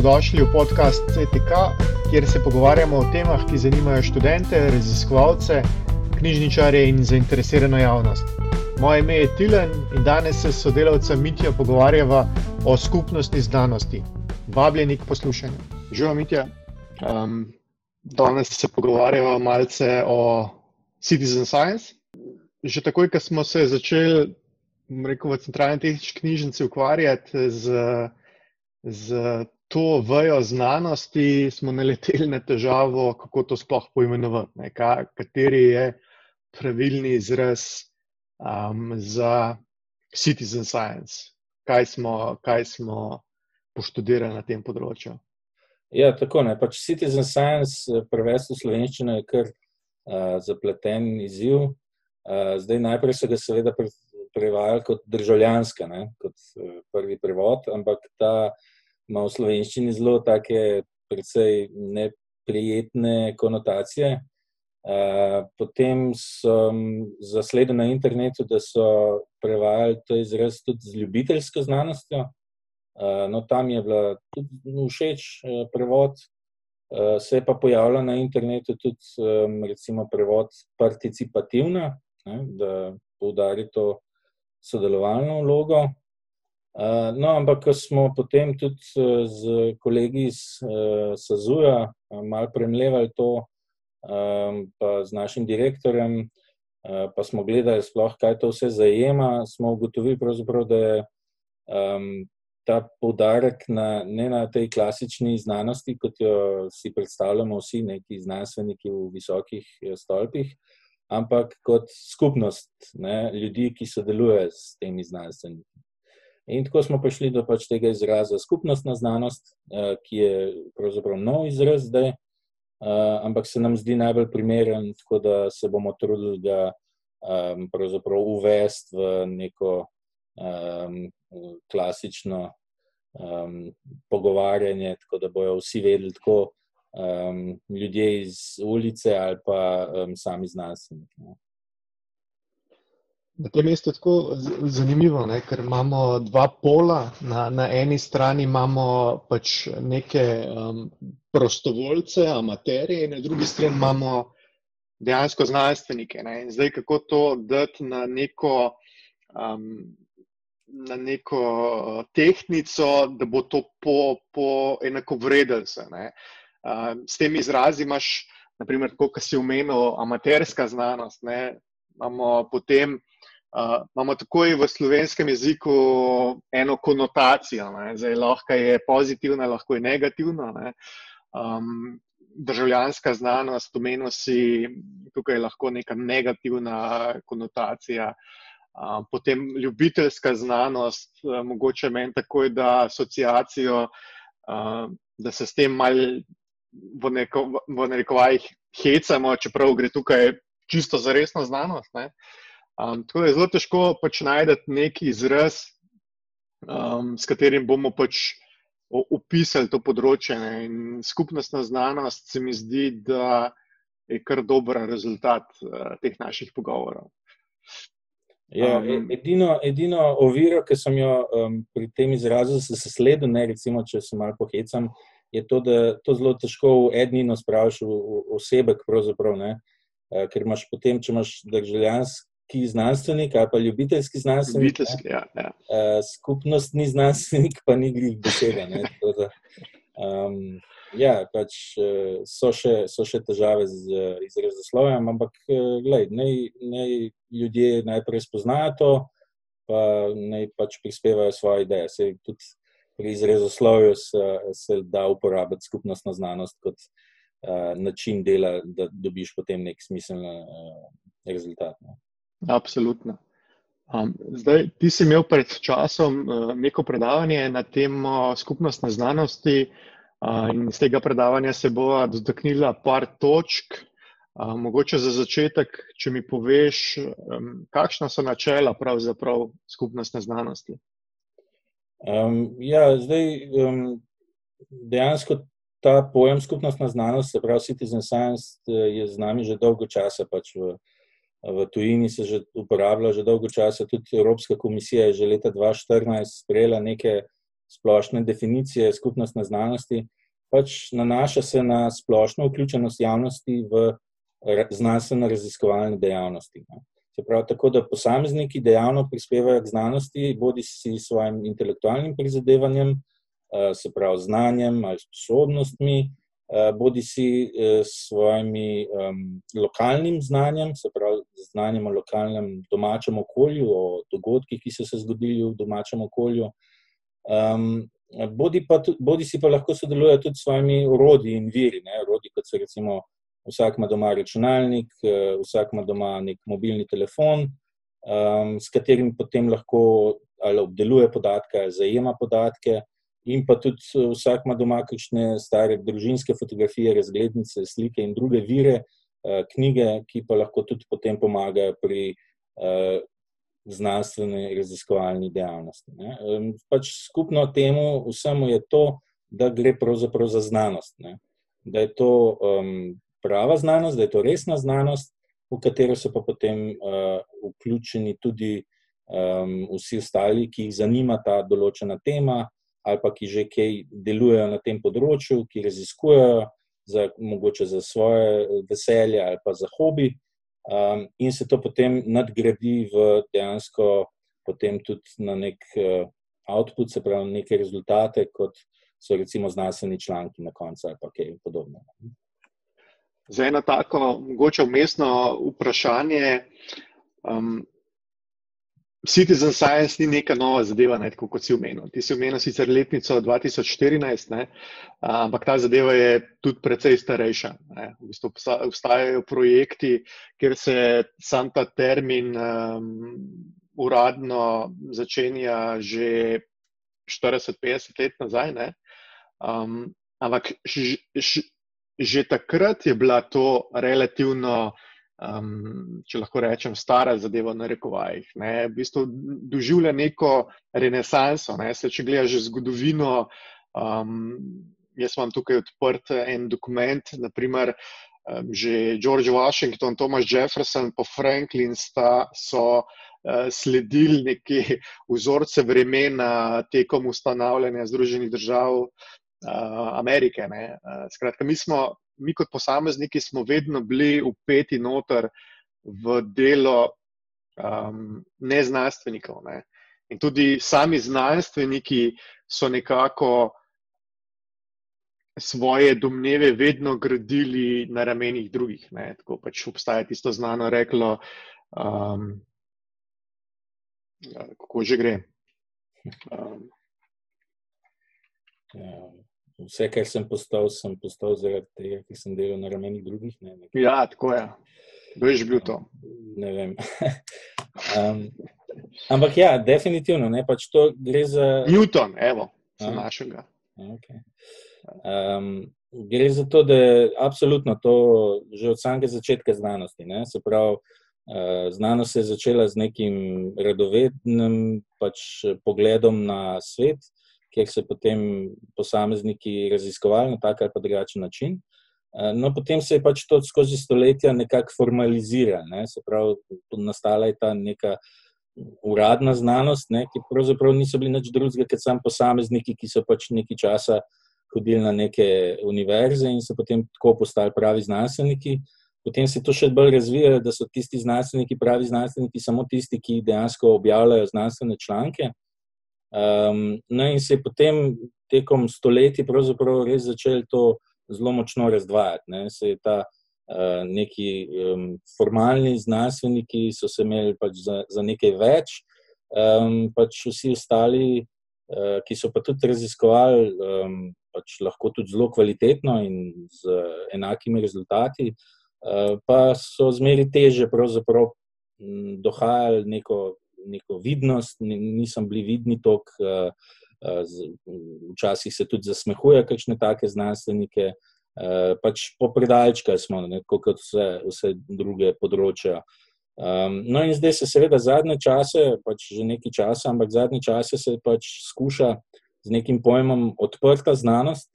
Dobrodošli v podcast CTK, kjer se pogovarjamo o temah, ki zanimajo študente, raziskovalce, knjižničarje in zainteresirano javnost. Moje ime je Tilen in danes se s sodelavcem Mitjo pogovarjava o skupnostni znanosti. Vabljeni k poslušanju. Živijo, Mitja. Um, danes se pogovarjava malce o citizen science. Že takoj, ko smo se začeli rekel, v centralni tehnični knjižnici ukvarjati z, z to vrjo znanosti, smo naleteli na težavo, kako to sploh poimenovati. Ne, ka, kateri je pravilni izraz um, za citizen science, kaj smo, kaj smo poštudirali na tem področju. Ja, tako je. Pač citizen science, eh, prevesti v slovenščino, je kar uh, zapleten izziv. Uh, zdaj, najprej so ga seveda prevajali kot državljanska, ne, kot uh, prvi prevod, ampak ta ima v slovenščini zelo take, precej neprijetne konotacije. Uh, potem sem zasledil na internetu, da so prevajali to izraz tudi z ljubiteljsko znanostjo. Uh, no, tam je bila tudi všeč uh, prevod. Uh, se je pa pojavila na internetu tudi um, recimo, prevod participativna, ne, da poudari to sodelovalno vlogo. No, ampak, ko smo potem tudi z kolegi iz Sazuja malo premljevali to, pa z našim direktorjem, pa smo gledali, sploh, kaj to vse zajema, smo ugotovili, da je ta poudarek na, ne na tej klasični znanosti, kot jo si predstavljamo vsi, neki znanstveniki v visokih stolpih, ampak kot skupnost ne, ljudi, ki sodelujejo s temi znanstveniki. In tako smo prišli do pač tega izraza skupnostna znanost, uh, ki je pravzaprav nov izraz zdaj, uh, ampak se nam zdi najbolj primeren, tako da se bomo trudili ga um, uvesti v neko um, klasično um, pogovarjanje, tako da bojo vsi vedeli, tako ljudje iz ulice ali pa sami znanstveniki. Na tem mestu je tako zanimivo, ne, ker imamo dva pola. Na, na eni strani imamo pač neke um, prostovoljce, amaterije, in na drugi strani imamo dejansko znanstvenike. Ne. In zdaj, kako to dati na neko, um, na neko tehnico, da bo to po, po enako vredno. Ne. S temi izrazi imaš, naprimer, kot si omenil, amaterska znanost. Ne, imamo potem, uh, imamo takoj v slovenskem jeziku eno konotacijo. Ne, zdaj, lahko je pozitivna, lahko je negativna. Ne, um, državljanska znanost, omenil si, tukaj je lahko neka negativna konotacija. Uh, potem ljubiteljska znanost, uh, mogoče meni takoj da asociacijo, uh, da se s tem malo v, neko, v narekovajih hecamo, čeprav gre tukaj čisto za resno znanost. Um, tako da je zelo težko pač najti neki izraz, um, s katerim bomo pač opisali to področje. Ne? In skupnostna znanost se mi zdi, da je kar dober rezultat uh, teh naših pogovorov. Ja, e, edino, edino oviro, ki sem jo um, pri tem izrazu zasledil, ne recimo, če se malo pohecam, je to, da to zelo težko v eno spraviš v osebek, uh, ker imaš potem, če imaš državljanski znanstvenik ali pa ljubiteljski znanstvenik. Ljubiteljski, ja, ja. Uh, skupnostni znanstvenik pa ni glih beseda. Um, ja, pač so še, so še težave z izrazoslovjem, ampak glej, naj, naj ljudje najprej spoznajo to, pa naj pač prispevajo svoje ideje. Sej tudi pri izrezoslovju se, se da uporabiti skupnostno znanost kot uh, način dela, da dobiš potem nek smiseln uh, rezultat. Ne. Absolutno. Um, zdaj, ti si imel pred časom uh, neko predavanje na temo skupnostne znanosti, uh, in iz tega predavanja se bo dotaknila par točk. Uh, mogoče za začetek, če mi poveš, um, kakšna so načela pravzaprav skupnostne znanosti. Um, ja, zdaj um, dejansko ta pojem skupnostna znanost, se pravi citizen science, je z nami že dolgo časa. Pač v, v tujini se že uporablja že dolgo časa. Tudi Evropska komisija je že leta 2014 sprejela neke splošne definicije skupnostne znanosti, pač nanaša se na splošno vključenost javnosti v znanstveno-raziskovalne dejavnosti. Se pravi, tako da posamezniki dejavno prispevajo k znanosti, bodi si s svojim intelektualnim prizadevanjem, se pravi, znanjem ali sposobnostmi, bodi si s svojimi um, lokalnim znanjem, se pravi, znanjem o lokalnem domačem okolju, o dogodkih, ki so se zgodili v domačem okolju. Um, bodi, pa, bodi si pa lahko sodelujejo tudi s svojimi urodji in viri, ne, urodji, kot so recimo vsak ima doma računalnik, eh, vsak ima doma nek mobilni telefon, um, s katerim potem lahko ali obdeluje podatke, ali zajema podatke. In pa tudi eh, vsak ima doma kakšne stare družinske fotografije, razglednice, slike in druge vire, uh, knjige, ki pa lahko tudi potem pomagajo pri uh, znanstveni raziskovalni dejavnosti. Pač skupno temu vsemu je to, da gre pravzaprav za znanost. Ne? Da je to um, prava znanost, da je to resna znanost, v katero so pa potem uh, vključeni tudi um, vsi ostali, ki jih zanima ta določena tema, ali pa ki že kaj delujejo na tem področju, ki raziskujejo, za, mogoče za svoje veselje ali pa za hobi, um, in se to potem nadgradi v dejansko, potem tudi na nek uh, output, se pravi, neke rezultate, kot so recimo znanstveni članki na koncu ali pa kaj podobnega. Za eno tako, mogoče umestno vprašanje. Um, Citizen Science ni neka nova zadeva, ne, tako kot si omenil. Ti si omenil sicer letnico 2014, ne, ampak ta zadeva je tudi precej starejša. Ne. V bistvu obstajajo projekti, kjer se sam ta termin um, uradno začenja že 40-50 let nazaj. Ne. Um, ampak ž, ž, že takrat je bila to relativno, um, če lahko rečem, stara zadeva na rekovajih. Ne. V bistvu doživlja neko renesanso. Ne. Se, če gledaš zgodovino, um, jaz imam tukaj odprt en dokument, naprimer. Um, že George Washington, Thomas Jefferson, pa Franklin sta so uh, sledili neke vzorce vremena tekom ustanavljanja Združenih držav, uh, Amerike. Uh, skratka, mi, smo, mi kot posamezniki smo vedno bili upeti noter v delo um, neznanstvenikov. Ne? In tudi sami znanstveniki so nekako svoje domneve vedno gradili na ramenih drugih. Ne? Tako pač obstaja tisto znano reklo, um, kako že gre. Um, ja vse, kar sem postal, sem postal zaradi tega, ker sem delal na ramenih drugih. Ne, ja, tako je. Kdo je že bil to? Ne vem. um, ampak ja, definitivno, ne, pač to gre za. Newton, evo, za našega. Okay. Um, gre za to, da je absolutno to že od samega začetka znanosti. Ne, se pravi, uh, znanost se je začela z nekim radovednim pač, pogledom na svet, kjer so potem posamezniki raziskovali na tak ali pa drugačen način. Eh, no, potem se je pač to skozi stoletja nekako formaliziralo, ne? se pravi, nastala je ta neka uradna znanost, ne? ki pravzaprav niso bili nič drugega, kot sam posamezniki, ki so pač nekaj časa hodili na neke univerze in so potem tako postali pravi znanstveniki. Potem se to še bolj razvija, da so tisti znanstveniki, pravi znanstveniki, samo tisti, ki dejansko objavljajo znanstvene članke. Um, no, in se je potem tekom stoletij res začel to zelo močno razdvajati. Ne. Se je ta uh, neki um, formalni znanstveniki so se imeli pač za, za nekaj več, um, pač vsi ostali, uh, ki so pa tudi raziskovali, um, pač lahko tudi zelo kvalitetno in z enakimi rezultati, uh, pa so zmeri teže pravzaprav dohajali neko neko vidnost, nisem bili vidni tok. Eh, eh, včasih se tudi zasmehuje, kakšne take znanstvenike, eh, pač po predalčkah smo, kot vse, vse druge področja. Um, no, in zdaj se, seveda, zadnje čase, pač že nekaj časa, ampak zadnje čase se pač skuša z nekim pojmom odprta znanost,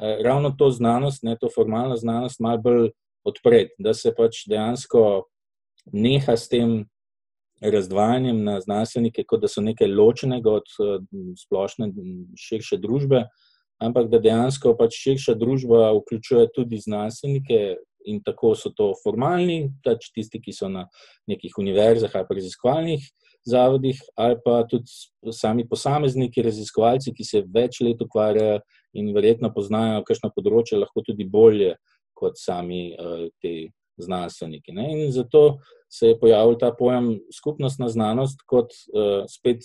eh, ravno to znanost, ne to formalna znanost, malo bolj odpreti, da se pač dejansko neha s tem razdvajanjem na znanstvenike, kot da so nekaj ločenega od splošne, širše družbe, ampak da dejansko pač širša družba vključuje tudi znanstvenike. In tako so to formalni, pač tisti, ki so na nekih univerzah ali raziskovalnih zavodih, ali pa tudi sami posamezniki, raziskovalci, ki se več let ukvarjajo in verjetno poznajo kakšno področje, lahko tudi bolje kot sami uh, ti znanstveniki. Ne? In zato se je pojavil ta pojem skupnostna znanost kot uh, spet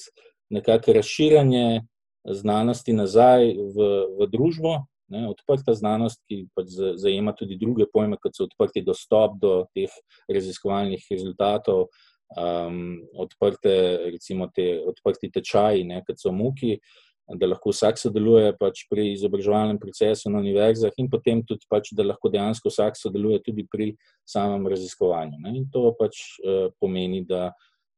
nekakšno razširjanje znanosti nazaj v, v družbo. Ne, odprta znanost, ki pač zajema tudi druge pojme, kot so odprti dostop do teh raziskovalnih rezultatov, um, odprte, recimo, te odprti tečaji, ne, kot so muki, uh, da lahko vsak sodeluje pač pri izobraževalnem procesu na univerzah, in potem tudi, pač, da lahko dejansko vsak sodeluje tudi pri samem raziskovanju. Ne? In to pač uh, pomeni, da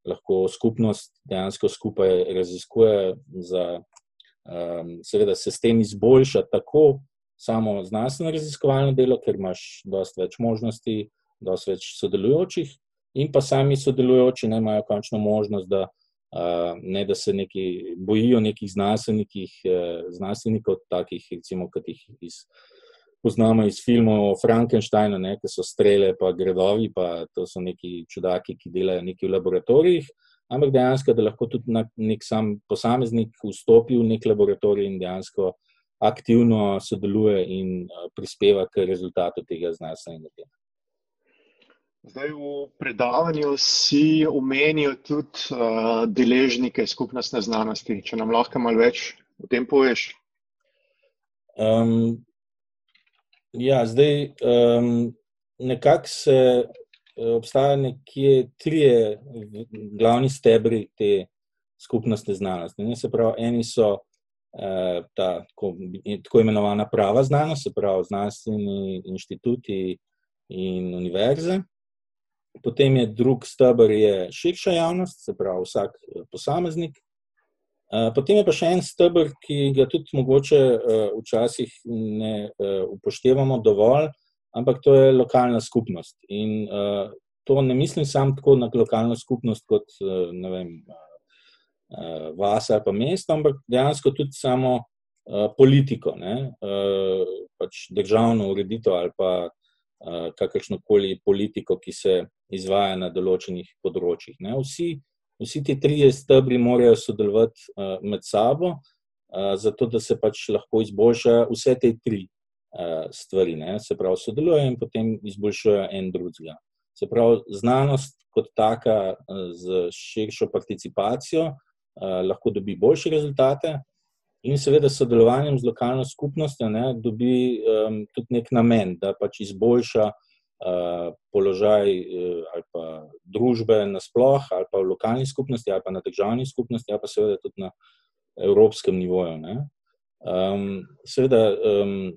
lahko skupnost dejansko skupaj raziskuje, da um, seveda se s tem izboljša tako samo znanstveno raziskovalno delo, ker imaš dosta več možnosti, dosta več sodelujočih, in pa sami sodelujoči ne imajo končno možnost, da ne da se neki bojijo nekih eh, znanstvenikov, takih, recimo, kot jih iz, poznamo iz filmov o Frankensteinu, ki so strele, pa gredovi, pa to so neki čudaki, ki delajo nekaj v laboratorijih. Ampak dejansko, da lahko tudi nek sam posameznik vstopi v nek laboratorij in dejansko aktivno sodeluje in prispeva k rezultatu tega znanstvenega dela. Zdaj v predavanju si omenijo tudi uh, deležnike skupnostne znanosti. Če nam lahko malo več o tem poveš. Um, ja, zdaj um, nekako se eh, obstajajo nekje tri glavni stebri te skupnostne znanosti. Ne, se pravi, eni so uh, ta tako, tako imenovana prava znanost, se pravi, znanstveni inštituti in univerze. Potem je drugi stebr, je širša javnost, se pravi vsak eh, posameznik. Eh, potem je pa še en stebr, ki ga tudi mogoče eh, včasih ne upoštevamo dovolj, ampak to je lokalna skupnost. In to ne mislim samo tako na lokalno skupnost kot ne vem, vas ali pa mesto, ampak dejansko tudi samo politiko, ne? pač državno ureditev ali pa kakršno koli politiko, ki se izvaja na določenih področjih. Vsi, vsi ti trije stebri morajo sodelovati uh, med sabo, uh, zato da se pač lahko izboljša vse te tri uh, stvari. Ne? Se pravi, sodelujejo in potem izboljšujejo en drugega. Se pravi, znanost kot taka z širšo participacijo uh, lahko dobi boljše rezultate. In seveda, sodelovanjem z lokalno skupnostjo, ne, dobi um, tudi nek namen, da pač izboljša uh, položaj e, ali pa družbe nasploh, ali pa v lokalni skupnosti, ali pa na državni skupnosti, ali pa seveda tudi na evropskem nivoju. Um, seveda, um,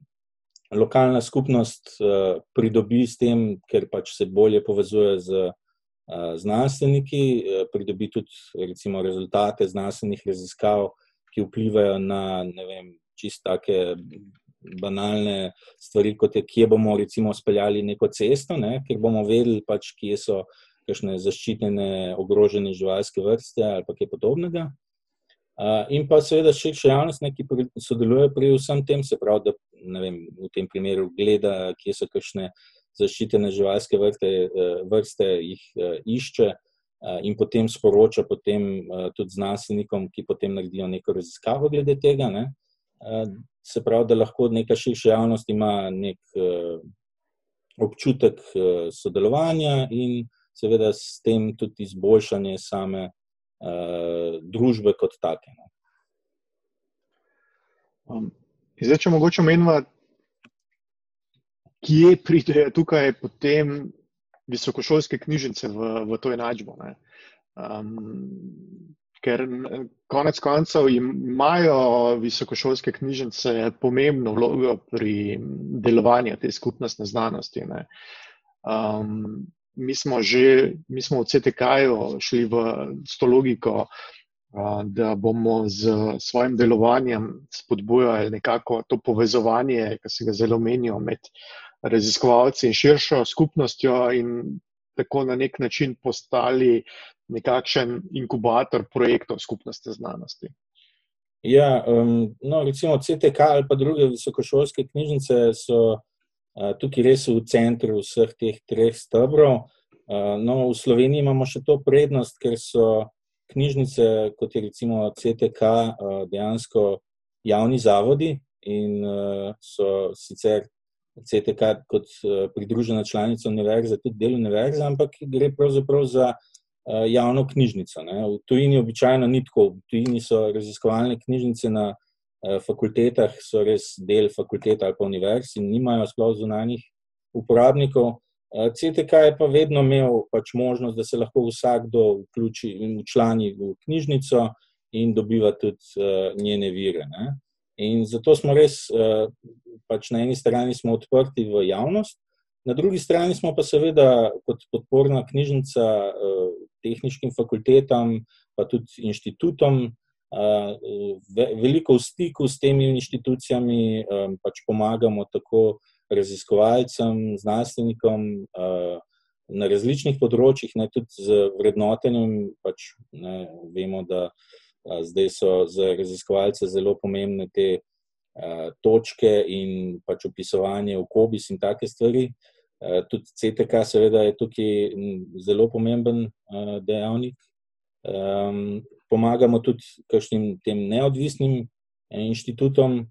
lokalna skupnost uh, pridobi s tem, ker pač se bolje povezuje z uh, znanstveniki, uh, pridobi tudi recimo, rezultate znanstvenih raziskav, ki vplivajo na ne vem, čist take banalne stvari, kot je, kje bomo recimo speljali neko cesto, ne, ker bomo vedeli, pač, kje so kakšne zaščitene, ogrožene živalske vrste ali kaj podobnega. Uh, in pa seveda širša javnost, ne, ki sodeluje pri vsem tem, se pravi, da vem, v tem primeru gleda, kje so kakšne zaščitene živalske vrste, vrste jih uh, išče in potem sporoča potem, uh, tudi znanstvenikom, ki potem naredijo neko raziskavo glede tega. Ne, uh, se pravi, da lahko neka širša javnost ima nek občutek sodelovanja in seveda s tem tudi izboljšanje same družbe kot take. No. Um, zdaj, če mogoče menimo, kje pridejo tukaj potem visokošolske knjižnice v, v to enačbo. Um, ker konec koncev imajo visokošolske knjižnice pomembno vlogo pri delovanju te skupnostne znanosti. Um, mi smo že, mi smo v CTK-ju šli v to logiko, uh, da bomo z svojim delovanjem spodbujali nekako to povezovanje, ki se ga zelo menijo med raziskovalci in širšo skupnostjo in tako na nek način postali nekakšen inkubator projektov skupnosti znanosti. Ja, um, no, recimo CTK ali pa druge visokošolske knjižnice so uh, tukaj res v centru vseh teh treh stebrov. Uh, no, v Sloveniji imamo še to prednost, ker so knjižnice, kot je recimo CTK, uh, dejansko javni zavodi in uh, so sicer CTK kot uh, pridružena članica univerze, tudi del univerze, ampak gre pravzaprav za uh, javno knjižnico. Ne. V tujini običajno ni tako, v tujini so raziskovalne knjižnice na uh, fakultetah, so res del fakulteta ali pa univerz in nimajo sploh zunanjih uporabnikov. CTK je pa vedno imel pač možnost, da se lahko vsakdo vključi in včlani v knjižnico in dobiva tudi njene vire. Ne. In zato smo res, uh, pač na eni strani smo odprti v javnost, na drugi strani smo pa seveda kot podporna knjižnica uh, tehničkim fakultetam, pa tudi inštitutom, ve, veliko v stiku s temi inštitucijami, pač pomagamo tako raziskovalcem, znanstvenikom. Na različnih področjih, ne, tudi z vrednotenjem, pač, ne, vemo, da Zdaj so za raziskovalce zelo pomembne te točke in pač opisovanje okobis in take stvari. Tudi CTK, seveda, je tukaj zelo pomemben dejavnik. Pomagamo tudi kakšnim tem neodvisnim inštitutom,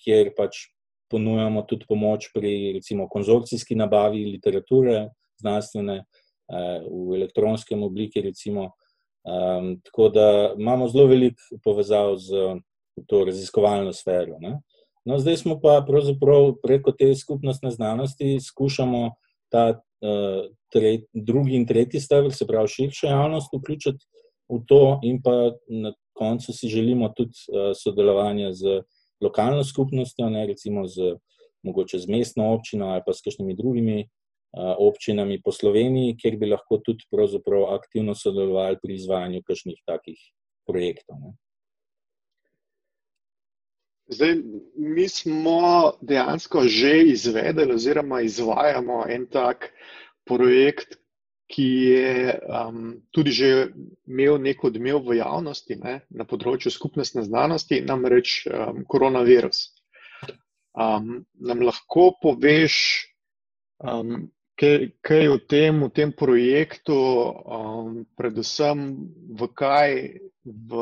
kjer pač ponujamo tudi pomoč pri recimo konzorcijski nabavi literature znanstvene v elektronskem obliki, recimo. Um, tako da imamo zelo veliko povezav z to raziskovalno sfero. No, zdaj smo pa pravzaprav preko te skupnostne znanosti skušamo ta uh, tre, drugi in tretji stavek, se pravi širšo javnost, vključiti v to, in pa na koncu si želimo tudi uh, sodelovanje z lokalno skupnostjo, ne, recimo z, z mestno občino ali pa s kakšnimi drugimi občinami po Sloveniji, kjer bi lahko tudi aktivno sodelovali pri izvajanju kakšnih takih projektov. Ne. Zdaj, mi smo dejansko že izvedeli, oziroma izvajamo en tak projekt, ki je um, tudi že imel nek odmev v javnosti ne, na področju skupnostne znanosti, namreč um, koronavirus. Um, nam lahko poveš, um, kaj, kaj v, tem, v tem projektu, um, predvsem v kaj, v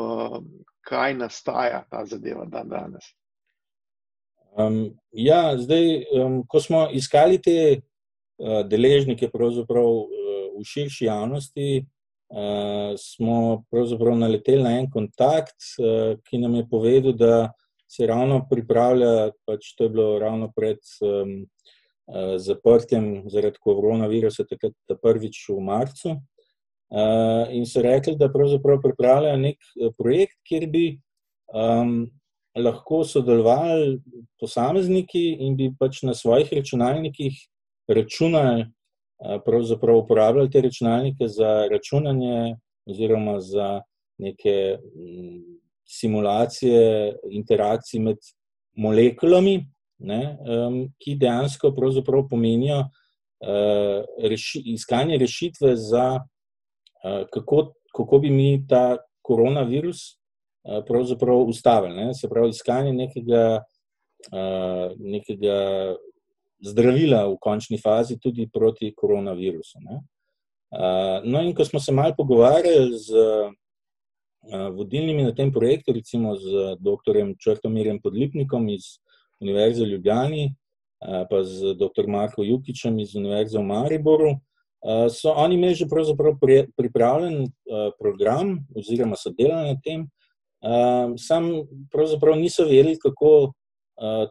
kaj nastaja ta zadeva dan danes? Um, ja, zdaj, um, ko smo iskali te uh, deležnike uh, v širši javnosti, uh, smo naleteli na en kontakt, uh, ki nam je povedal, da se ravno pripravlja, pač to je bilo ravno pred. Um, uh, zaprtjem zaradi koronavirusa, takrat prvič v marcu. Uh, in so rekli, da pravzaprav pripravljajo nek eh, projekt, kjer bi um, lahko sodelovali posamezniki in bi pač na svojih računalnikih računali, uh, pravzaprav uporabljali te računalnike za računanje oziroma za neke um, simulacije interakcij med molekulami, ne, um, ki dejansko pomenijo uh, reši, iskanje rešitve za uh, kako, kako bi mi ta koronavirus uh, ustavili. Ne, se pravi, iskanje nekega, uh, nekega zdravila v končni fazi tudi proti koronavirusu. Ne. Uh, no, in ko smo se malo pogovarjali z uh, vodilnimi na tem projektu, recimo z dr. Črtomirjem Podlipnikom iz Univerze v Ljubljani, pa z dr. Marko Jukičem iz Univerze v Mariboru. So oni imeli že pripravljen program, oziroma so delali na tem, sam pravzaprav niso vedeli, kako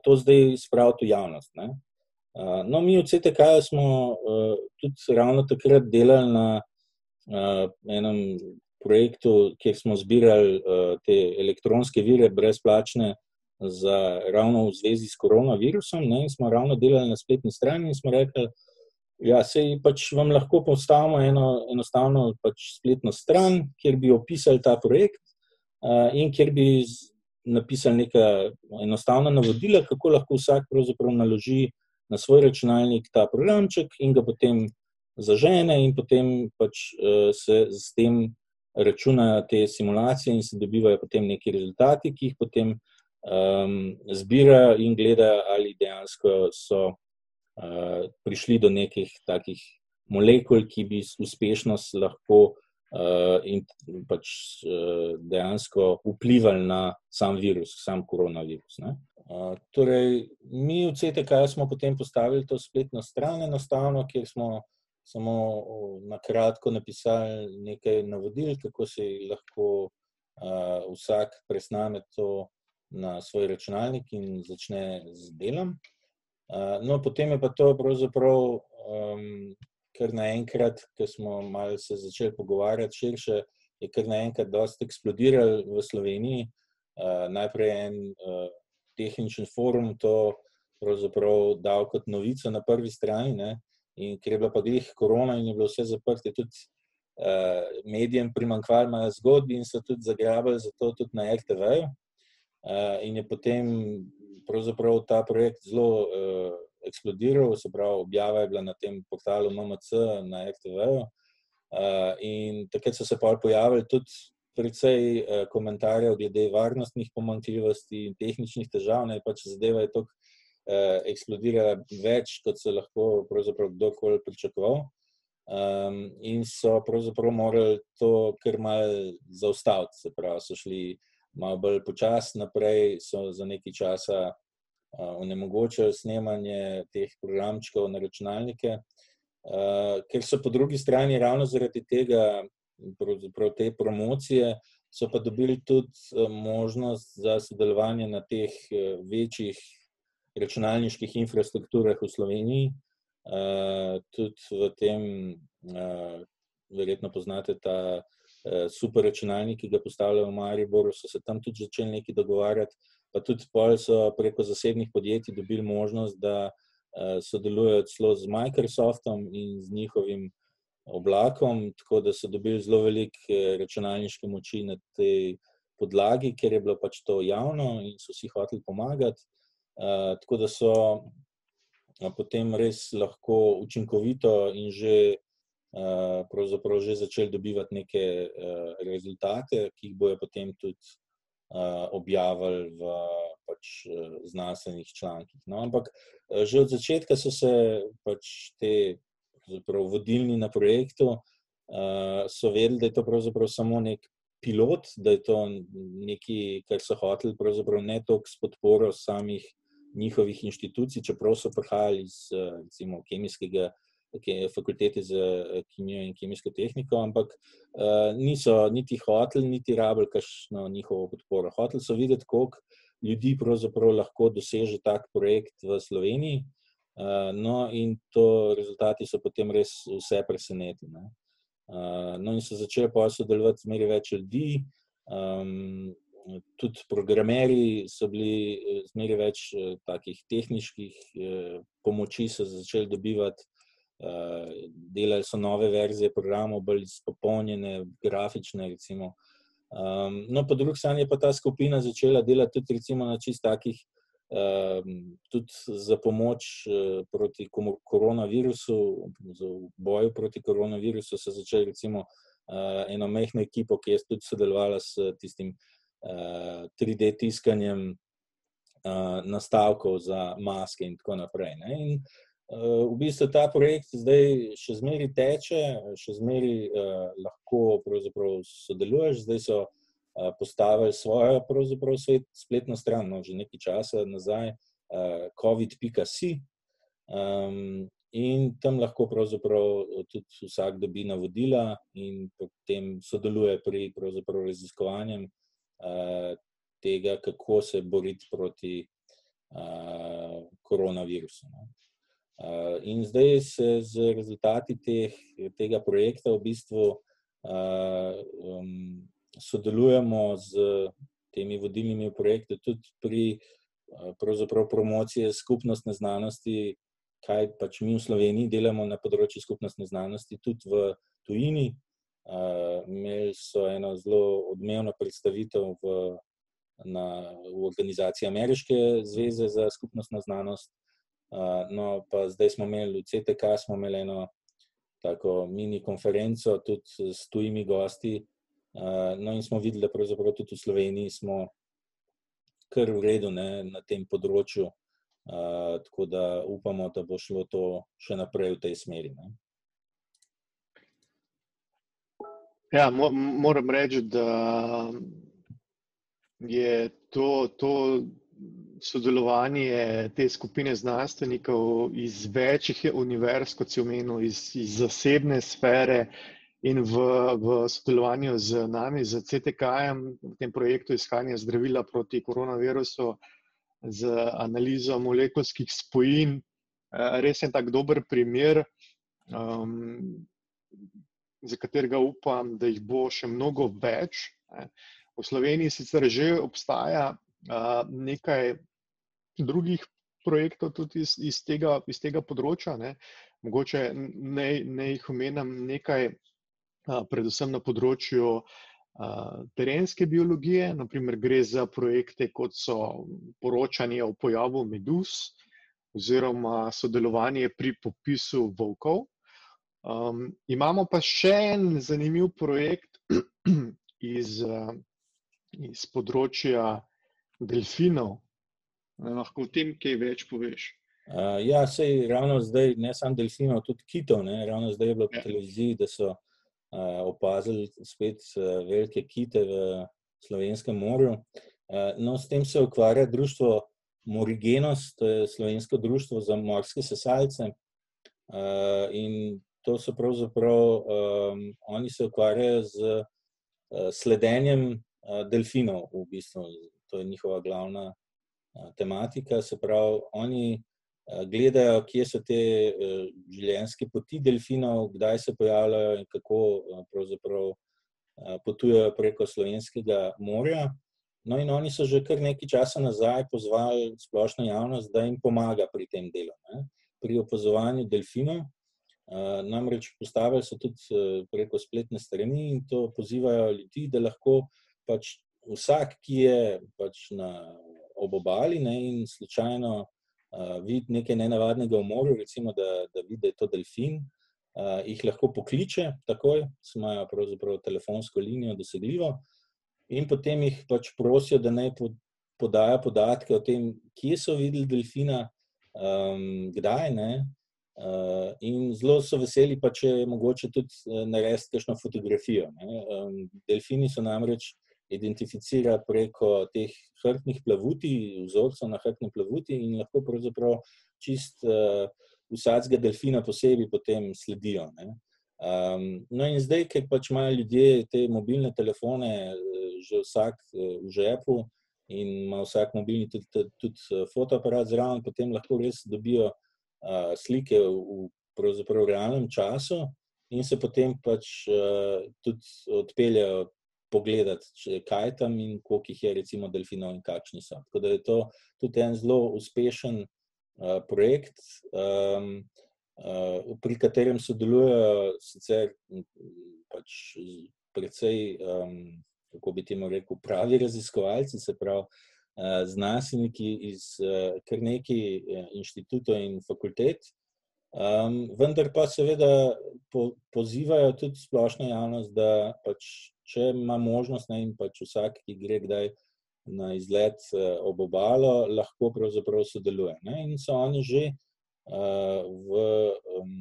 to zdaj spraviti v javnost. Ne? No, mi v CTK smo tudi ravno takrat delali na enem projektu, kjer smo zbirali te elektronske vire brezplačne za, ravno v zvezi s koronavirusom. Ne, in smo ravno delali na spletni strani in smo rekli, ja, pač vam lahko postavimo eno enostavno pač spletno stran, kjer bi opisali ta projekt uh, in kjer bi napisali neka enostavna navodila, kako lahko vsak pravzaprav naloži na svoj računalnik ta programček in ga potem zažene in potem pač se s tem računajo te simulacije in se dobivajo potem neki rezultati, ki jih potem um, zbirajo in gledajo, ali dejansko so uh, prišli do nekih takih molekul, ki bi uspešnost lahko uh, in pač uh, dejansko vplivali na sam virus, sam koronavirus. Ne? Uh, torej, mi v CTK smo potem postavili to spletno stran, enostavno, kjer smo samo na kratko napisali nekaj navodil, kako se lahko uh, vsak presname to na svoj računalnik in začne z delom. Uh, no, potem je pa to pravzaprav um, kar naenkrat, ko smo malo se začeli pogovarjati širše, je kar naenkrat dosti eksplodiral v Sloveniji. Uh, najprej en uh, tehničen forum to pravzaprav dal kot novico na prvi strani, ne, In ker je bila pa glih korona in je bilo vse zaprto, tudi uh, medijem primankvalo malo zgodbi in so tudi zagrabili za to tudi na RTV. Uh, eh, in je potem ta projekt zelo uh, eksplodiral, se pravi, objava je bila na tem portalu MMC na RTV. Uh, in takrat so se pa pojavili tudi precej uh, komentarjev glede varnostnih pomankljivosti in tehničnih težav, ne pač zadeva je tako eh, eksplodirala več, kot se lahko kdorkoli pričakoval. Um, in so pravzaprav morali to kar mal zaustaviti, se pravi, so šli malo bolj počasno naprej, so za nekaj časa onemogočili snemanje teh programčkov na računalnike, ker so po drugi strani ravno zaradi tega, pravzaprav te promocije, so pa dobili tudi možnost za sodelovanje na teh večjih računalniških infrastrukturah v Sloveniji. Tudi v tem, verjetno poznate ta super računalnik, ki ga postavljajo v Mariboru, so se tam tudi začeli nekaj dogovarjati, pa tudi pol so preko zasebnih podjetij dobili možnost, da uh, sodelujejo celo z Microsoftom in z njihovim oblakom, tako da so dobili zelo velike računalniške moči na tej podlagi, ker je bilo pač to javno in so si hoteli pomagati. Eh, tako da so potem res lahko učinkovito in že, uh, že začeli dobivati neke uh, rezultate, ki jih bojo potem tudi uh, objavili v pač, uh, znanstvenih člankih. No, ampak uh, že od začetka so se pač te vodilni na projektu. Uh, vedeli, da je to samo nek pilot, da je to nekaj, kar so hoteli, ne toliko s podporo samih uh, njihovih inštitucij, čeprav so prihajali iz recimo, kemijskega. Fakultete za eh, kemijo in kemijsko tehniko, ampak uh, niso niti hoteli, niti rabili kakšno njihovo podporo. Hoteli so videti, koliko ljudi lahko doseže tak projekt v Sloveniji. Uh, no, in to rezultati so potem res vse presenetili. Uh, no, in so začeli pa sodelovati z meri več ljudi. Um, tudi programeri so bili zmeraj več takih tehničnih eh, pomoči, so začeli dobivati. Delali so nove verzije programov, bolj izpopolnjene, grafične. Recimo. Um, no, po drugi strani je pa ta skupina začela delati tudi recimo, na čist takih, um, tudi za pomoč uh, proti koronavirusu, za boju proti koronavirusu. So začeli recimo, uh, eno mehko ekipo, ki je tudi sodelovala s tistim uh, 3D eh, tiskanjem uh, nastavkov za maske in tako naprej. Ne? In v bistvu ta projekt zdaj še zmeraj teče, še zmeraj uh, lahko sodeluješ. Zdaj so uh, postavili svojo svet, spletno stran, no, že nekaj časa nazaj, uh, COVID-si. Um, In tam lahko tudi vsak dobi navodila, in potem sodeluje pri raziskovanju uh, tega, kako se boriti proti uh, koronavirusu. No. Uh, in zdaj se z rezultati teh, tega projekta v bistvu uh, um, sodelujemo z temi vodilnimi projekti, tudi pri uh, promociji skupnostne znanosti, kaj pač mi v Sloveniji delamo na področju skupnostne znanosti, tudi v tujini. Uh, imeli so eno zelo odmevno predstavitev v, na, v organizaciji Ameriške zveze za skupnostno znanost. Uh, no, pa zdaj smo imeli v CTK, smo imeli eno tako mini konferenco tudi s tujimi gosti. No, in smo videli, da pravzaprav tudi v Sloveniji smo kar v redu ne, na tem področju. Tako da upamo, da bo šlo to še naprej v tej smeri. Ne. Ja, moram reči, da je to, to sodelovanje te skupine znanstvenikov iz večjih univerz, kot si omenil, iz, iz zasebne sfere in v, v sodelovanju z nami, z CTK-jem, v tem projektu iskanja zdravila proti koronavirusu, z analizo molekulskih spojin, res je tak dober primer. Um, za katerega upam, da jih bo še mnogo več. V Sloveniji sicer že obstaja nekaj drugih projektov tudi iz, iz, tega, iz tega področja. Ne. Mogoče ne, ne jih omenjam nekaj, predvsem na področju terenske biologije. Naprimer, gre za projekte, kot so poročanje o pojavu meduz oziroma sodelovanje pri popisu volkov. Um, imamo pa še en zanimiv projekt iz, iz področja delfinov. Ne, lahko o tem kaj več poveš. Uh, ja, sej ravno zdaj, ne samo delfinov, tudi kitov. Ne, ravno zdaj je bilo ja. po televiziji, da so uh, opazili spet uh, velike kite v Slovenskem morju. Uh, no, s tem se ukvarja društvo Morigenos, to je slovensko društvo za morske sesalce. Uh, in to so pravzaprav, um, oni se ukvarjajo z uh, sledenjem uh, delfinov, v bistvu, to je njihova glavna tematika. Se pravi, oni gledajo, kje so te življenjske poti delfinov, kdaj se pojavljajo in kako potujejo preko slovenskega morja. No, in oni so že kar nekaj časa nazaj pozvali splošno javnost, da jim pomaga pri tem delu, ne? pri opazovanju delfinov. Namreč postavili so tudi preko spletne strani in to pozivajo ljudi, da lahko pač vsak, ki je pač na obobali ne, in slučajno uh, vidi nekaj nenavadnega v morju, recimo, da, da vidi, da je to delfin, uh, jih lahko pokliče takoj, imajo pravzaprav telefonsko linijo dosegljivo in potem jih pač prosijo, da naj podajo podatke o tem, kje so videli delfina, um, kdaj ne. Uh, in zelo so veseli, pa če je mogoče tudi uh, narediti kakšno fotografijo. Um, delfini so namreč identificirani preko teh hrbtnih plavuti, vzorcev na hrbtni plavuti in lahko pravzaprav čist uh, vsakega delfina posebej potem sledijo. Um, no, in zdaj, ker pač imajo ljudje te mobilne telefone, že vsak uh, v žepu in ima vsak mobilni tudi, tudi, tudi fotoaparat zraven, potem lahko res dobijo slike v, v realnem času, in se potem pač uh, tudi odpeljejo pogledati, kaj tam in koliko jih je, recimo, delfinov in kakšni so. Tako da je to tudi en zelo uspešen uh, projekt, um, uh, pri katerem sodelujejo sicer pač precej, um, kako bi temu rekel, pravi raziskovalci, se pravi znanstveniki iz kar nekaj inštitutov in fakultet, um, vendar pa seveda po, pozivajo tudi splošno javnost, da pač, če ima možnost, ne, in pač vsak, ki gre kdaj na izlet ob obalo, lahko pravzaprav sodeluje. Ne, in so oni že uh, v um,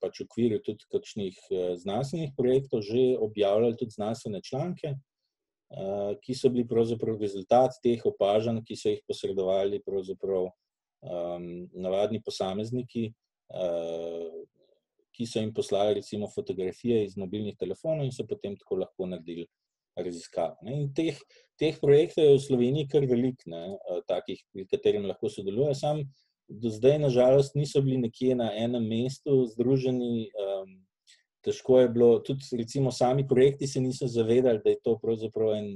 pač okviru tudi kakšnih znanstvenih projektov že objavljali tudi znanstvene članke. Eh, ki so bili pravzaprav rezultat teh opažanj, ki so jih posredovali pravzaprav um, navadni posamezniki, uh, ki so jim poslali recimo fotografije iz mobilnih telefonov in so potem tako lahko naredili raziskave. In teh, teh projektov je v Sloveniji kar velik, ne, uh, takih, pri katerim lahko sodelujejo. Sam do zdaj, nažalost, niso bili nekje na enem mestu združeni. Um, težko je bilo, tudi recimo, sami projekti se niso zavedali, da je to pravzaprav en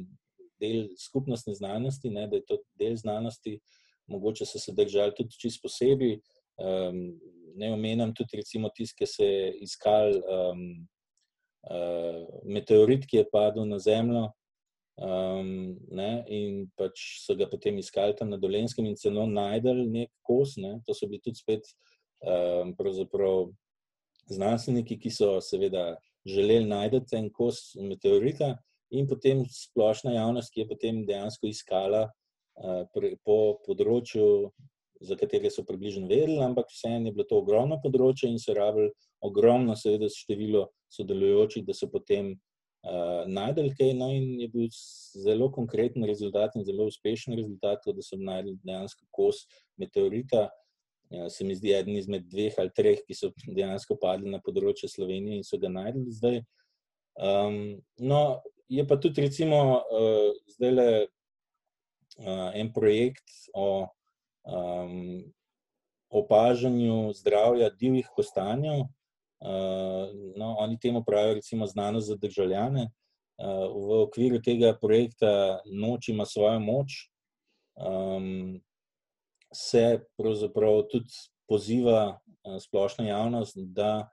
del skupnostne znanosti, ne, da je to del znanosti, mogoče so se držali tudi čist posebej. Um, ne omenjam tudi recimo tiste, ki se je iskal um, uh, meteorit, ki je padel na Zemljo. Um, ne, in pač so ga potem iskali tam na Dolenskem in celo najdel nek kos. Ne, to so bili tudi spet um, znanstveniki, ki so seveda želeli najti en kos meteorita, in potem splošna javnost, ki je potem dejansko iskala po področju, za katere so približno vedeli, ampak vseeno je bilo to ogromno področje in so rabili ogromno, seveda, število sodelujočih, da so potem uh, najdel kaj. No, in je bil zelo konkreten rezultat in zelo uspešen rezultat, da so najdel dejansko kos meteorita. Ja, se mi zdi, eden izmed dveh ali treh, ki so dejansko padli na področje Slovenije in so ga najdel zdaj. Um, no, je pa tudi, recimo, uh, zdaj le uh, en projekt o um, opažanju zdravja divjih kostanjev. Uh, no, oni temu pravijo, recimo, znanost za državljane. Uh, v okviru tega projekta Noč ima svojo moč. Um, se pravzaprav tudi poziva splošna javnost, da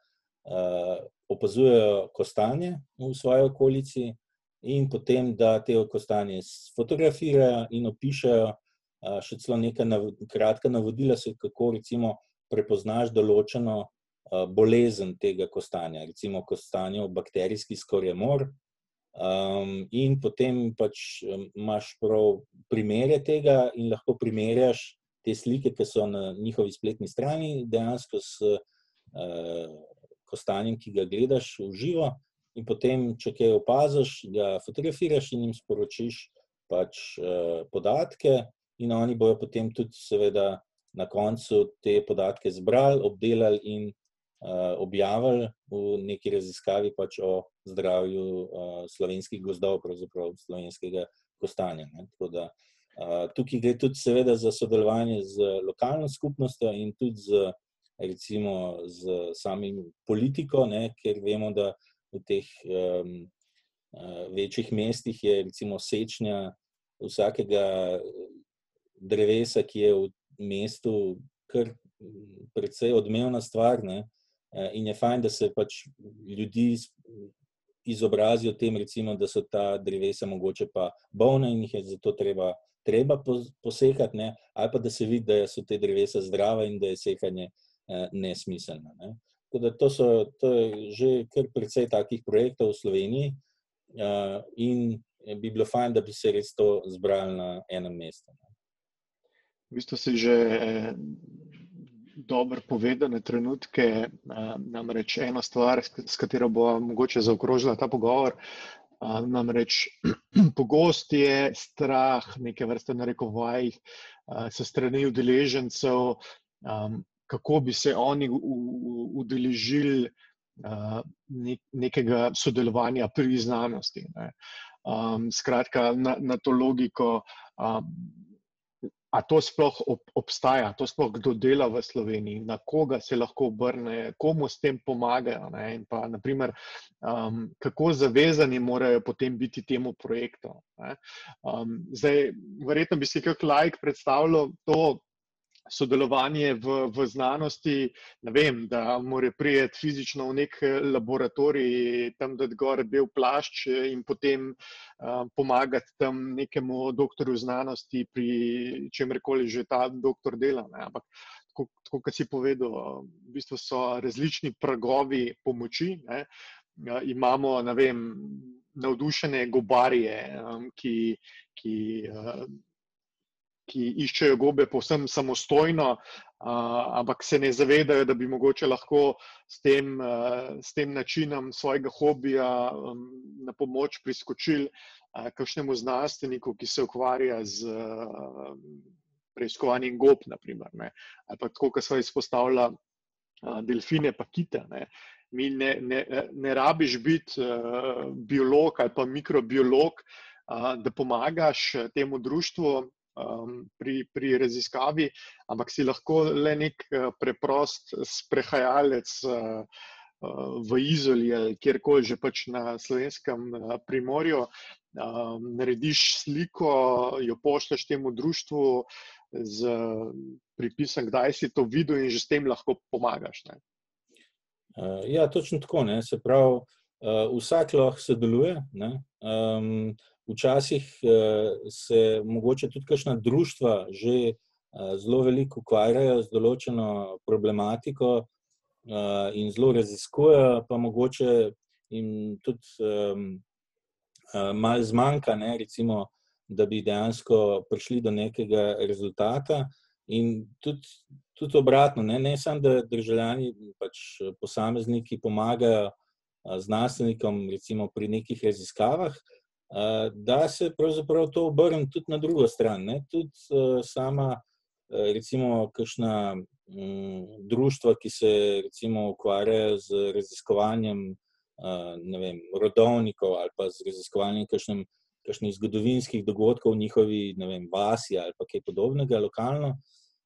opazujejo kostanje v svoji okolici in potem, da te kostanje fotografirajo in opišajo. Še celo nekaj kratka navodila, kako recimo prepoznaš določeno bolezen tega kostanja, recimo kostanje bakterijski skorjemor. Um, in potem pač imaš prav primere tega, in lahko primerjaš te slike, ki so na njihovi spletni strani, dejansko s uh, kostanjem, ki ga gledaš v živo, in potem, če kaj opaziš, ga fotografiraš in jim sporočiš pač, uh, podatke, in oni bojo potem tudi, seveda, na koncu te podatke zbrali, obdelali in uh, objavili v neki raziskavi pač o zdravju uh, slovenskih gozdov, pravzaprav slovenskega kostanja. Ne? Tako da uh, tukaj gre tudi, seveda, za sodelovanje z lokalno skupnostjo in tudi z, recimo, z samim politiko, ne, ker vemo, da v teh um, večjih mestih je recimo sečnja vsakega drevesa, ki je v mestu, kar precej odmevna stvar. Ne, in je fajn, da se pač ljudi izobrazijo tem, recimo, da so ta drevesa mogoče pa bolna in jih je zato treba treba posekati, ne? ali pa da se vidi, da so te drevesa zdrava in da je sekanje eh, nesmiselno. Ne? Da to, so, to je že kar precej takih projektov v Sloveniji, uh, in bi bilo fajn, da bi se res to zbrali na enem mestu. V bistvu si že eh, dobro povedane trenutke, eh, namreč ena stvar, s katero bo mogoče zaokrožila ta pogovor, Namreč pogost je strah, neke vrste narekovajih, se strani udeležencev, kako bi se oni udeležili nekega sodelovanja pri znanosti. Skratka, na, na to logiko A to sploh ob, obstaja, to sploh kdo dela v Sloveniji, na koga se lahko obrne, komu s tem pomagajo. Ne? Pa, naprimer, um, kako zavezani morajo potem biti temu projektu. Um, zdaj, verjetno bi si kot like predstavljal to, sodelovanje v, v znanosti, vem, da mora prijeti fizično v nek eh, laboratorij, tam da gor bel plašč eh, in potem uh, pomagati tam nekemu doktorju znanosti, pri čemkoli že ta doktor dela. Ne. Ampak, tako, tako kot si povedal, v bistvu so različni pragovi pomoči. Ne. Imamo, vem, navdušene gobarje, um, ki. ki uh, ki iščejo gobe povsem samostojno, uh, ampak se ne zavedajo, da bi mogoče lahko s tem, uh, s tem načinom svojega hobija um, na pomoč priskočili uh, kakšnemu znanstveniku, ki se ukvarja z uh, preiskovanjem gob, naprimer, ne. ali pa tako, kot so izpostavljali uh, delfine, pa kite. Ne. Mi ne, ne, ne rabiš biti biolog ali pa mikrobiolog, da pomagaš temu društvu, um, pri, pri raziskavi, ampak si lahko le nek uh, preprost sprehajalec uh, v Izoli ali kjerkoli že pač na slovenskem primorju. Um, narediš sliko, jo pošleš temu društvu z pripisom, kdaj si to videl, in že s tem lahko pomagaš. Ne? Ja, točno tako. Ne? Se pravi, vsak lahko sodeluje. Um, Včasih uh, se mogoče tudi kakšna društva že uh, zelo veliko ukvarjajo z določeno problematiko, uh, in zelo raziskujejo, pa mogoče jim tudi malo zmanjka, ne, recimo, da bi dejansko prišli do nekega rezultata. In tudi, tudi obratno, ne, ne samo, da državljani, pač posamezniki pomagajo znanstvenikom, recimo pri nekih raziskavah, da se pravzaprav to obrne tudi na drugo stran. Ne. Tudi sama, recimo, kakšna društva, ki se recimo ukvarjajo z raziskovanjem vem, rodovnikov ali pa z raziskovanjem kakšnem kakšnih zgodovinskih dogodkov v njihovi vem, vasi ali kaj podobnega, lokalno.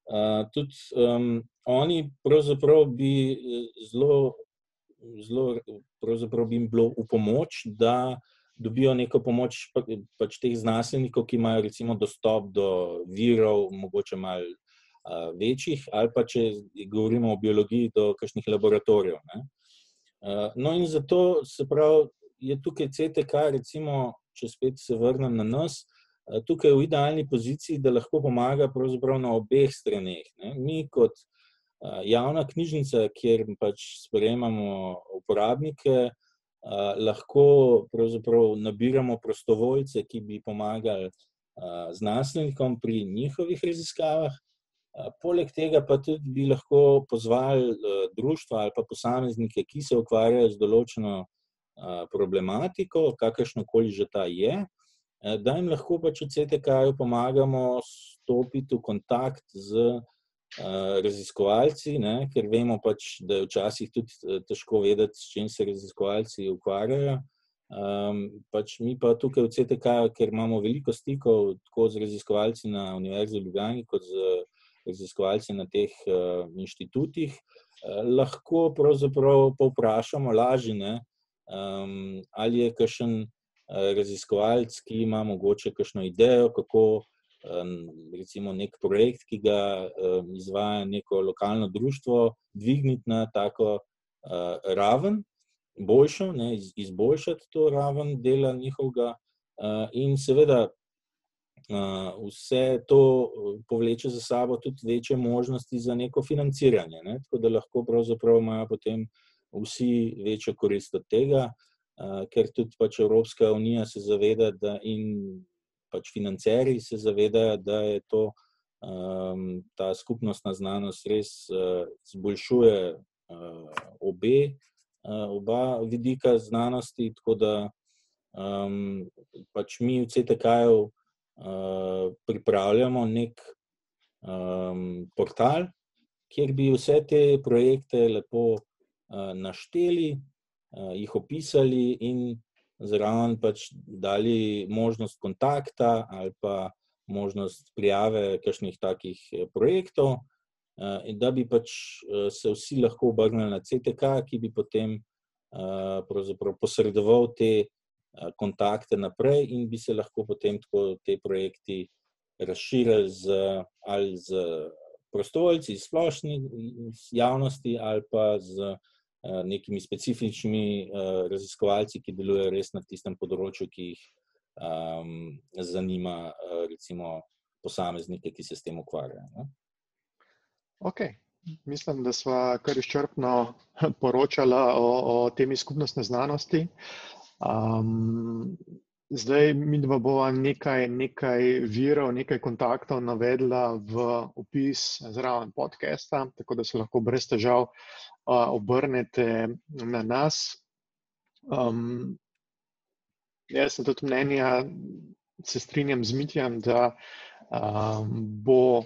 Uh, tudi um, oni, pravzaprav, bi eh, zelo, zelo pravzaprav bi jim bilo v pomoč, da dobijo neko pomoč pa, pač teh znanstvenikov, ki imajo recimo dostop do virov, mogoče malo uh, večjih, ali pa če govorimo o biologiji, do kakšnih laboratorijev. Uh, no, in zato se pravi, je tukaj CTK, recimo, če spet se vrnem na nas, eh, tukaj v idealni poziciji, da lahko pomaga na obeh straneh. Ne. Mi, kot eh, javna knjižnica, kjer pač sprejemamo uporabnike, eh, lahko nabiramo prostovoljce, ki bi pomagali znanstvenikom pri njihovih raziskavah. Poleg tega pa tudi bi lahko pozvali društva ali pa posameznike, ki se ukvarjajo z določeno problematiko, kakršno koli že ta je, da jim lahko pač v CTK-ju pomagamo stopiti v kontakt z raziskovalci, ne, ker vemo pač, da je včasih tudi težko vedeti, s čim se raziskovalci ukvarjajo. Um, pač mi pa tukaj v CTK, ker imamo veliko stikov tako z raziskovalci na Univerzi v Ljubljani, kot z raziskovalci na teh uh, inštitutih, uh, lahko pravzaprav povprašamo lažje, uh, um, ali je kakšen uh, raziskovalec, ki ima mogoče kakšno idejo, kako um, recimo nek projekt, ki ga izvaja neko lokalno društvo, dvigniti na tako uh, raven, boljšo, ne, iz, izboljšati to raven dela njihovega, uh, in seveda. Uh, vse to povleče za sabo tudi večje možnosti za neko financiranje, ne? tako da lahko pravzaprav imajo potem uh, vsi večjo korist od tega, ker tudi pač Evropska unija se zaveda, da in pač financeri se zavedajo, da je to ta skupnostna znanost res zboljšuje obe, oba vidika znanosti, tako da pač mi v CTK-ju pripravljamo nek portal, kjer bi vse te projekte lepo Eh, našteli, eh, jih opisali in zraven pač dali možnost kontakta ali pa možnost prijave kakšnih takih eh, projektov, in da bi pač se vsi lahko obrnili na CTK, ki bi potem posredoval te kontakte naprej in bi se lahko potem tako te projekti razširili z, ali z prostovoljci iz splošne javnosti ali pa z Eh, nekimi specifičnimi uh, raziskovalci, ki delujejo res na tistem področju, ki jih um, zanima, uh, recimo, posameznike, ki se s tem ukvarjajo. Ne? Ok. Mislim, da smo kar izčrpno poročali o, o temi skupnostne znanosti. Um, zdaj, mi dva bova nekaj, nekaj virov, nekaj kontaktov navedla v opis zraven podcasta, tako da se lahko brez težav uh, obrnete na nas. Um, jaz sem tudi mnenja, se strinjam z Mitjem, da um, bo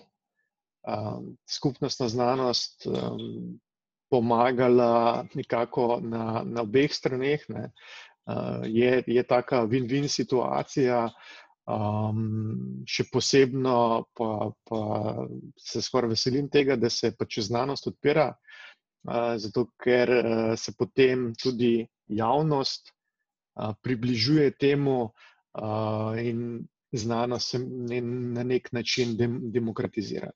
um, skupnostna znanost um, pomagala nekako na, na obeh straneh. Ne. Uh, je, je taka win-win situacija, um, še posebno pa, pa se skoraj veselim tega, da se pač znanost odpira zato ker se potem tudi javnost približuje temu in znanost se na nek način demokratizira.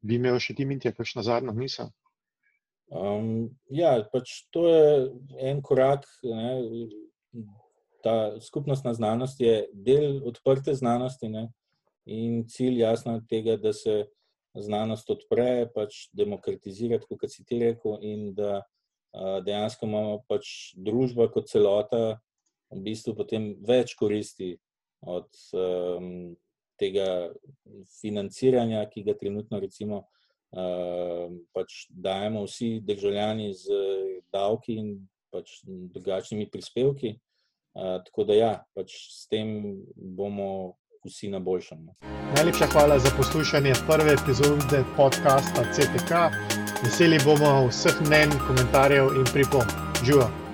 Bi imel še ti, Mintja, kakšno zadnjo misel? Um, ja, pač to je en korak. Ne, ta skupnostna znanost je del odprte znanosti ne, in cilj jasno tega, da se znanost odpre, pač demokratizirati, kot si ti rekel, in da dejansko imamo pač družba kot celota v bistvu potem več koristi od um, tega financiranja, ki ga trenutno recimo pač dajemo vsi državljani z davki in pač drugačnimi prispevki. Uh, tako da ja, pač s tem bomo vsi na boljšem. No. Najlepša hvala za poslušanje prve epizode podcasta CTK. Veseli bomo vseh mnen, komentarjev in pripomb. Živijo!